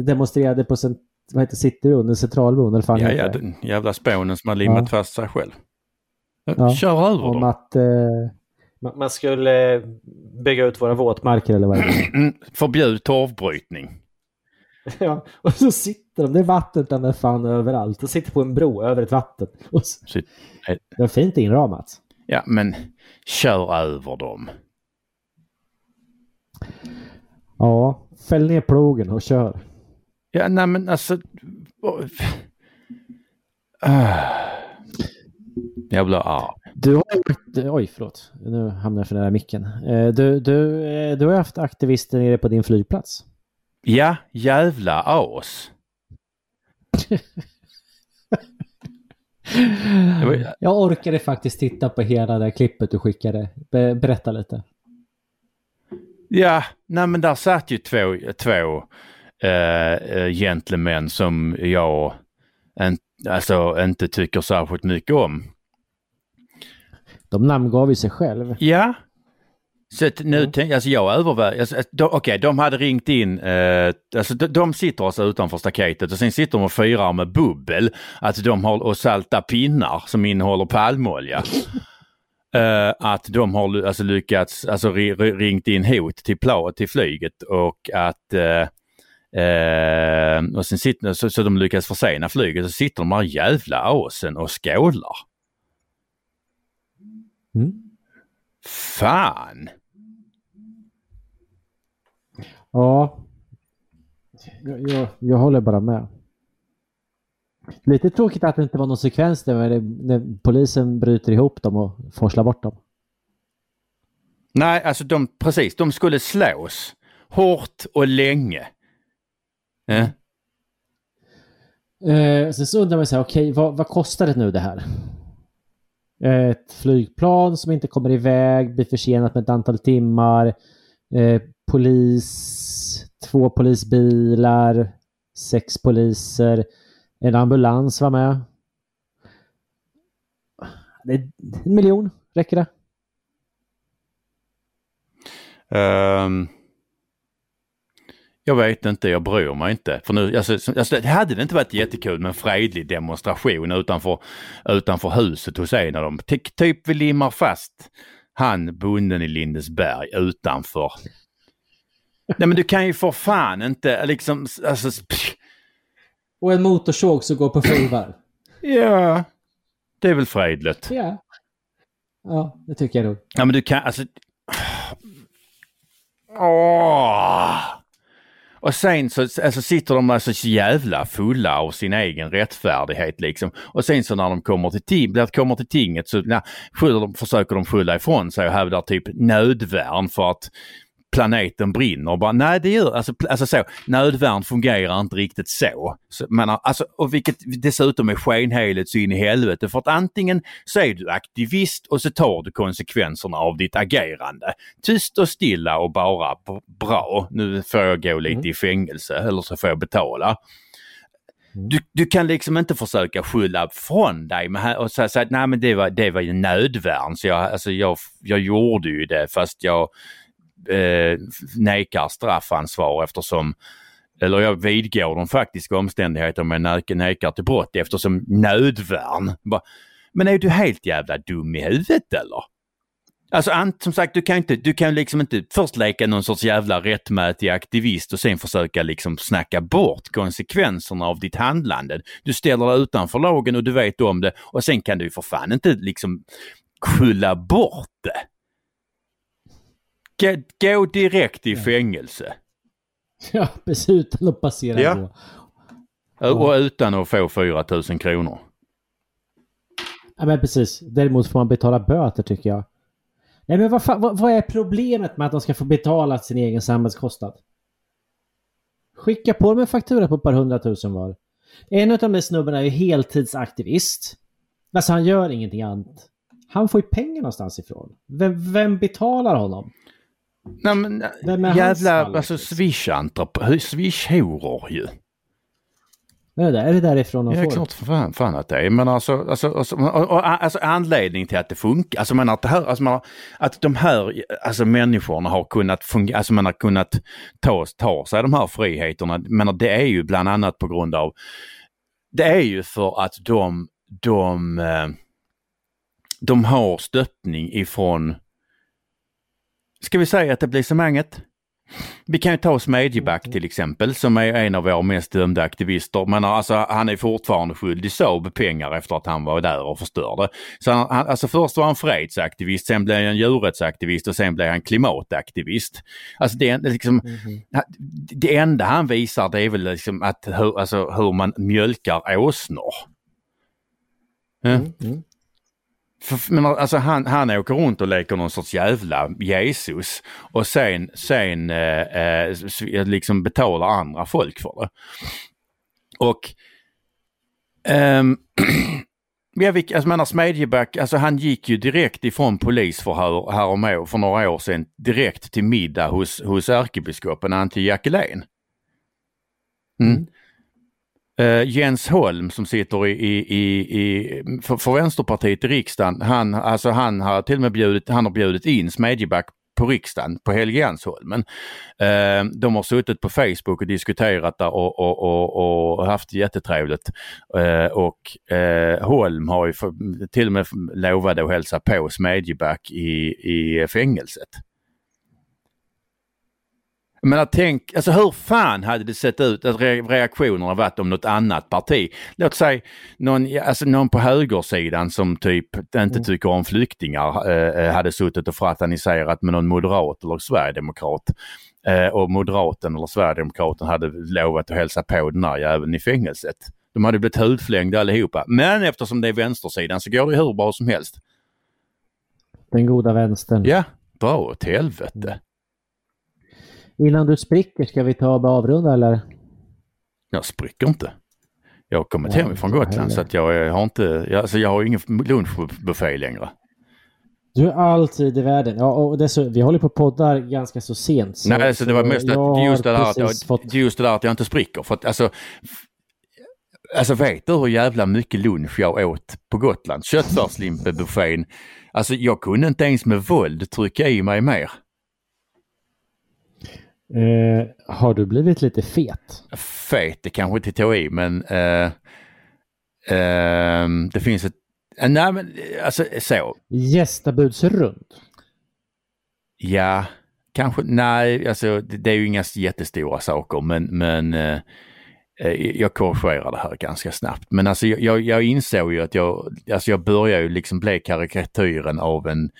demonstrerade på cent- vad heter Citybron, centralbron eller fan Ja, ja, den jävla spånen som har limmat Ja. fast sig själv. Ja. Kör över Om dem. att eh, man skulle bygga ut våra våtmarker eller vad det är. (clears throat) Mm, Förbjud torvbrytning. (laughs) ja, och så sitter de, det är vatten med fan överallt. Och sitter på en bro över ett vatten. (laughs) Och så, Så, det är fint inramat. ja, men kör över dem. Ja, fäll ner plogen och kör. Ja, nej men alltså... Ah. Jag blir arg. Du har varit, oj förlåt, nu hamnar jag för nära micken. Eh, Du, du, eh, du har haft aktivister nere på din flygplats. Ja, jävla as. (laughs) Var- Jag orkade faktiskt titta på hela det klippet du skickade. Be, berätta lite. Ja, nej men där satt ju två, två eh, gentlemän som jag en, alltså, inte tycker särskilt mycket om. De namngav ju sig själv. Ja. Så att nu tänker alltså jag överväger, alltså, de- okej de hade ringt in, eh, alltså de, de sitter alltså utanför staketet och sen sitter de och firar med bubbel, att de har, och salta pinnar som innehåller palmolja. (laughs) Eh, att de har alltså lyckats, alltså ri, ri, ringt in hot till, pla, till flyget och att eh, eh, och sen sitter, så, så de lyckas försena flyget så sitter de här jävla asen och skålar. Mm. Fan! Ja. Jag, jag, jag håller bara med. Lite tråkigt att det inte var någon sekvens där när, när polisen bryter ihop dem och forslar bort dem. Nej, alltså de, precis, de skulle slås hårt och länge. Ja. Eh, sen så undrar man här, okej, vad, vad kostar det nu det här? Ett flygplan som inte kommer iväg, blir försenat med ett antal timmar. Eh, polis, två polisbilar, sex poliser, en ambulans var med. Det är en miljon, räcker det? Ehm, jag vet inte, jag bryr mig inte. För nu, alltså, alltså, det hade det inte varit jättekul med en fredlig demonstration utanför, utanför huset hos en av dem. Ty, typ vi limmar fast han bonden i Lindesberg utanför. Nej men du kan ju för fan inte liksom, alltså, pff, Och en motorsåg som går på full varv. ja, det är väl fredligt. ja. Ja, det tycker jag nog. Ja men du kan, alltså... Åh! Och sen så alltså, sitter de alltså så jävla fulla av sin egen rättfärdighet liksom. Och sen så när de kommer till, ting, när de kommer till tinget så na, skyller de, försöker de skylla ifrån sig och hävdar typ nödvärn för att planeten brinner. Och bara, nej det gör, alltså, alltså så, nödvärn fungerar inte riktigt så. så men, alltså, och vilket dessutom är skenheligt så in i helvete för att antingen så är du aktivist och så tar du konsekvenserna av ditt agerande. Tyst och stilla och bara bra, nu får jag gå lite Mm. i fängelse eller så får jag betala. Du, du kan liksom inte försöka skylla från dig med, och säga så att nej men det var, det var ju nödvärn så jag, alltså jag, jag gjorde ju det fast jag eh, nekar straffansvar eftersom eller jag vidgår de faktiska omständigheterna men nekar till brott eftersom nödvärn. Men är du helt jävla dum i huvudet eller? Alltså som sagt, du kan inte, du kan liksom inte först leka någon sorts jävla rättmätig aktivist och sen försöka liksom snacka bort konsekvenserna av ditt handlande. Du ställer dig utanför lagen och du vet om det och sen kan du ju för fan inte liksom skylla bort det. Gå, gå direkt i fängelse. (laughs) Ja, precis. Utan att passera Ja. på. Och utan att få 4 000 kronor. Ja, men precis. Däremot får man betala böter tycker jag. Nej, men vad, fan, vad, vad är problemet med att de ska få betala sin egen samhällskostnad? Skicka på dem en faktura på ett par hundratusen var. En av de där snubbarna är ju heltidsaktivist. Alltså han gör ingenting annat. Han får ju pengar någonstans ifrån. Vem, vem betalar honom? Nej men jävla alltså swish-horor swish ju. Är det, är det därifrån de Ja, får? klart för fan, fan att det är. Men alltså, alltså, alltså, alltså anledning till att det funkar, alltså man att det här, alltså man, att de här alltså människorna har kunnat fungera, alltså man har kunnat ta, ta sig de här friheterna, men det är ju bland annat på grund av, det är ju för att de, de, eh, de har stöttning ifrån, ska vi säga etablissemanget? Vi kan ju ta Smedjeback till exempel som är en av våra mest dömda aktivister. Men alltså, han är fortfarande skyldig Saab pengar efter att han var där och förstörde. Så han, han- alltså först var han fredsaktivist, sen blev han djurrättsaktivist och sen blev han klimataktivist. Alltså det, är liksom, Mhm. det enda han visar det är väl liksom att hur, alltså, hur man mjölkar åsnor. Mm, mm. För, men alltså han, han åker runt och leker någon sorts jävla Jesus och sen, sen eh, eh, liksom betalar andra folk för det. Och ehm, (clears throat) jag, vet, alltså, menar Smedjeback, alltså han gick ju direkt ifrån polisförhör härom, för några år sedan direkt till middag hos, hos ärkebiskopen Antje Jackelén. Mm. mm. Uh, Jens Holm som sitter i, i, i, i, för, för Vänsterpartiet i riksdagen, han, alltså han har till och med bjudit, han har bjudit in Smedjeback på riksdagen på Helgeandsholmen. Uh, eh, de har suttit på Facebook och diskuterat där och, och, och, och haft jättetrevligt. Uh, och Holm har ju för, till och med lovat att hälsa på Smedjeback i, i fängelset. Men att tänk, alltså hur fan hade det sett ut att re- reaktionerna varit om något annat parti? Låt säga någon, alltså någon på högersidan som typ inte Mm. tycker om flyktingar eh, eh, hade suttit och fraterniserat med någon moderat eller sverigedemokrat. Eh, och moderaten eller sverigedemokraten hade lovat att hälsa på den här jäveln i fängelset. De hade blivit hudflängda allihopa. Men eftersom det är vänstersidan så går det hur bra som helst. Den goda vänstern. Ja, dra åt helvete. Innan du spricker, ska vi ta och avrunda eller? Jag spricker inte. Jag har kommit hem från Gotland så att jag har inte, jag, alltså jag har ingen lunchbuffé längre. Du är alltid i världen. Ja, och dessutom, vi håller på poddar ganska så sent. Så, Nej, så det var mest att just det, där att jag, fått... just det där att jag inte spricker. För att, alltså, alltså vet du hur jävla mycket lunch jag åt på Gotland? Köttfärslimpebuffén. Alltså jag kunde inte ens med våld trycka i mig mer. Eh, har du blivit lite fet? Fet, det kanske inte tog i men eh, ehm, det finns ett, eh, nej men eh, alltså så. Gästabudsrund? Ja, kanske, nej, alltså det, det är ju inga jättestora saker men, men eh, eh, jag korrigerar det här ganska snabbt. Men alltså jag, jag, insåg ju att jag, alltså jag börjar ju liksom bli karikatyren av en eh,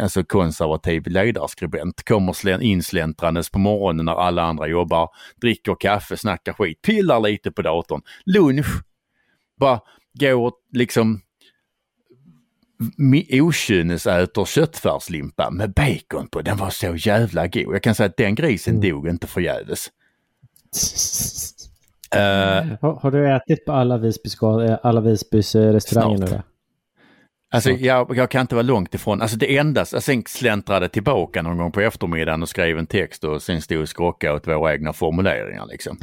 alltså konservativ ledarskribent. Kommer slän, insläntrandes på morgonen när alla andra jobbar, dricker kaffe, snackar skit, pillar lite på datorn. Lunch, bara går liksom okynnesäter köttfärslimpa med bacon på. Den var så jävla god. Jag kan säga att den grisen Mm. dog inte förgäves. Eh, (laughs) har, har du ätit på alla Visbys, eh, alla Visbys eh, restauranger nu? Snart. då? Alltså jag, jag kan inte vara långt ifrån. Alltså det enda, jag sen släntrade tillbaka någon gång på eftermiddagen och skrev en text och sen stod och skrockade åt våra egna formuleringar liksom.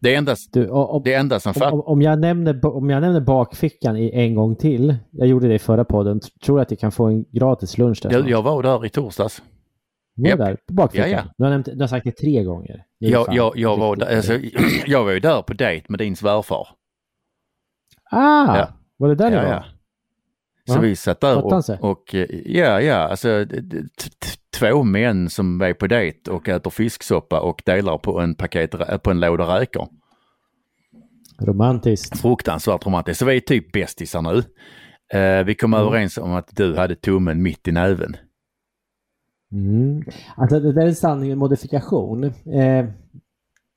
Det enda, Du, och, det enda som fatt, om, om, jag nämner, om jag nämner bakfickan i en gång till, jag gjorde det i förra podden, tror du att jag kan få en gratis lunch där? jag, jag var där i torsdags. Var japp. där på bakfickan? Ja, ja. Du, har nämnt, du har sagt det tre gånger. Det Jag, jag, jag, var, där, alltså, (clears throat) jag var ju där på dejt med din svärfar. Ah! Ja. Var det där Ja, var? ja. Så Ja. vi satt där och, och eh, ja, ja, alltså två män som är på dejt och äter fisksoppa och delar på en paket, på en låda räkor. Romantiskt. Fruktansvärt romantiskt. Så vi är typ bästisar nu. Eh, vi kom Mm. överens om att du hade tummen mitt i näven. Mm. Alltså det där är en sanning med modifikation. Eh,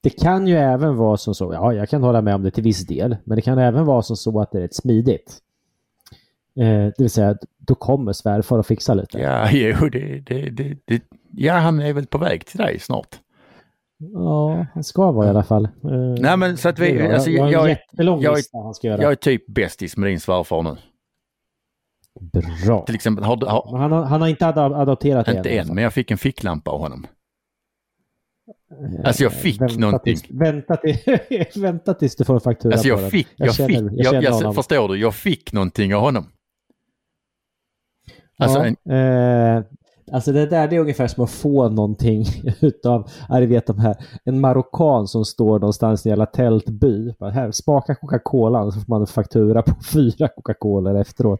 det kan ju även vara som så, ja jag kan hålla med om det till viss del, men det kan även vara som så att det är rätt smidigt. Eh, det vill säga, att då kommer svärfar och fixar lite. Ja, (laughs) jo, det, det, det, det, ja, han är väl på väg till dig snart. Ja, han ska vara i alla fall. Eh, Nej, men så att vi- bra. alltså, jag, jag jag- jag- han ska göra. Jag är typ bästis med din svärfar nu. Bra. Till exempel, har, har, Han har, han har inte ad- adopterat inte alla än, fall. men jag fick en ficklampa av honom. Alltså jag fick vänta någonting. Tills, vänta, till, (laughs) vänta tills du får en faktura Alltså på jag den. fick, jag, känner, fick, jag jag, jag, förstår du, jag fick någonting av honom. Alltså ja, en, eh, alltså det där det är ungefär som att få någonting (laughs) utav, ja, du vet de här, en marockan som står någonstans i en jävla tältby. Bara, här, smaka Coca-Cola så får man en faktura på (laughs) fyra Coca-Cola efteråt.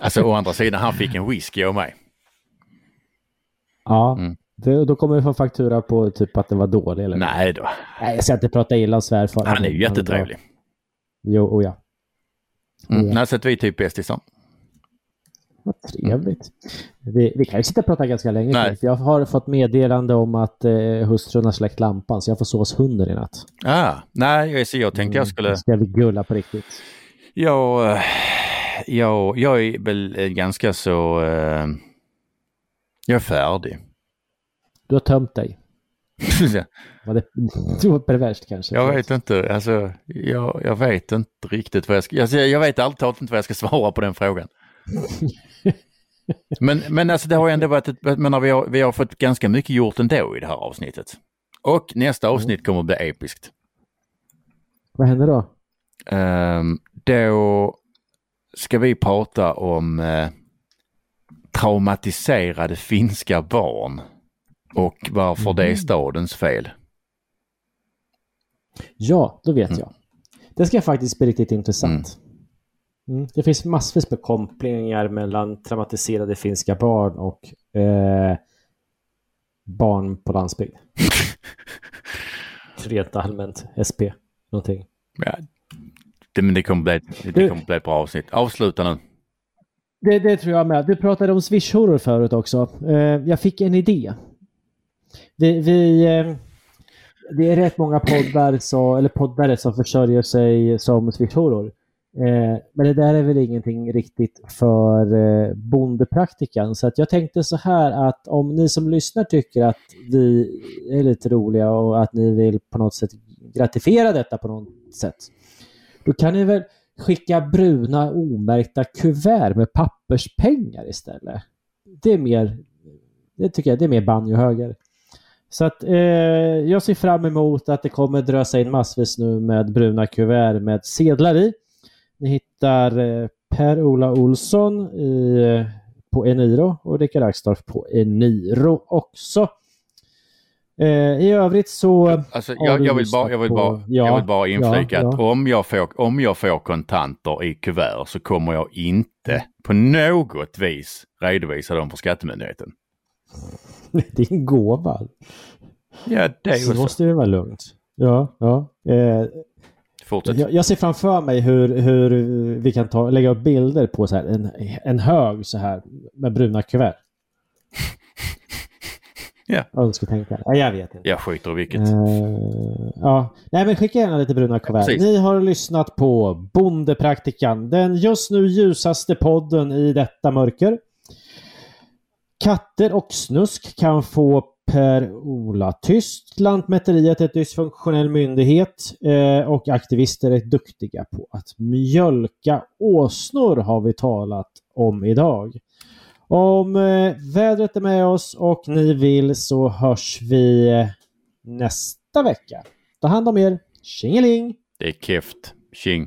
alltså å andra sidan, han fick en whisky av mig. Ja, Mm. det, då kommer du få faktura på typ att den var dålig eller Nej då, Nej, jag ska inte prata illa om svärfar. han är ju jättetrevlig. Jo, oh ja. Mm. Nej, så att vi typ bästisar. Vad trevligt. Vi, vi kan ju sitta och prata ganska länge Nej. för jag har fått meddelande om att eh, hustrun har släckt lampan så jag får sova hos hunden i natt. Ah, nej, så jag tänkte jag skulle, Mm, Ska vi gulla på riktigt? jag, jag, jag är väl eh, ganska så, eh, jag är färdig. Du har tömt dig. (laughs) Var det, det var perverst kanske. Jag vet inte, alltså jag, jag vet inte riktigt vad jag ska, alltså, jag vet talat inte vad jag ska svara på den frågan. (laughs) Men, men alltså det har ju ändå varit, ett, menar, vi, har, vi har fått ganska mycket gjort ändå i det här avsnittet. Och nästa avsnitt kommer att bli episkt. Vad händer då? Ehm, då ska vi prata om eh, traumatiserade finska barn och varför det är stadens fel. Ja, då vet Mm. jag. Det ska faktiskt bli riktigt intressant. Mm. Det finns massvis med kopplingar mellan traumatiserade finska barn och eh, barn på landsbygd. (laughs) Rent allmänt, SP, någonting. Ja, det, men det kommer, bli, det Du- kommer bli ett bra avsnitt. Avsluta nu. Det, det tror jag med. Du pratade om Swish-horror förut också. Eh, jag fick en idé. Vi, vi, eh, det är rätt många poddar så, eller poddare som försörjer sig som swishhoror. Eh, men det där är väl ingenting riktigt för eh, bondepraktikan. Så att jag tänkte så här att om ni som lyssnar tycker att vi är lite roliga och att ni vill på något sätt gratifiera detta på något sätt. Då kan ni väl skicka bruna omärkta kuvert med papperspengar istället. Det är mer, det tycker jag, det är mer banjohöger. Så att eh, jag ser fram emot att det kommer drösa in massvis nu med bruna kuvert med sedlar i. Ni hittar eh, Per-Ola Olsson i, eh, på Eniro och Rickard Axdorff på Eniro också. Eh, I övrigt så... Alltså, jag, jag, vill bara, jag, vill bara, på, ja, jag vill bara inflika ja, att Om, jag får, om jag får kontanter i kuvert så kommer jag inte på något vis redovisa dem för Skattemyndigheten. (laughs) det är en gåva. Ja, det är så. Så måste det vara lugnt. Ja, ja. Eh, Fortsätt. Jag, jag, ser framför mig hur, hur vi kan ta, lägga upp bilder på så här, en, en hög så här med bruna kuvert. (laughs) Ja. Tänka. Ja, jag vet inte. Jag skiter i vilket. Uh, ja. Nej, men skicka gärna lite bruna kuvert. Ja, Ni har lyssnat på Bondepraktikan, den just nu ljusaste podden i detta mörker. Katter och snusk kan få Per-Ola tyst. Lantmäteriet är ett dysfunktionell myndighet eh, och aktivister är duktiga på att mjölka åsnor har vi talat om idag. Om eh, vädret är med oss och ni vill så hörs vi eh, nästa vecka. Ta hand om er. Tjingeling! Det är keft. Tjing!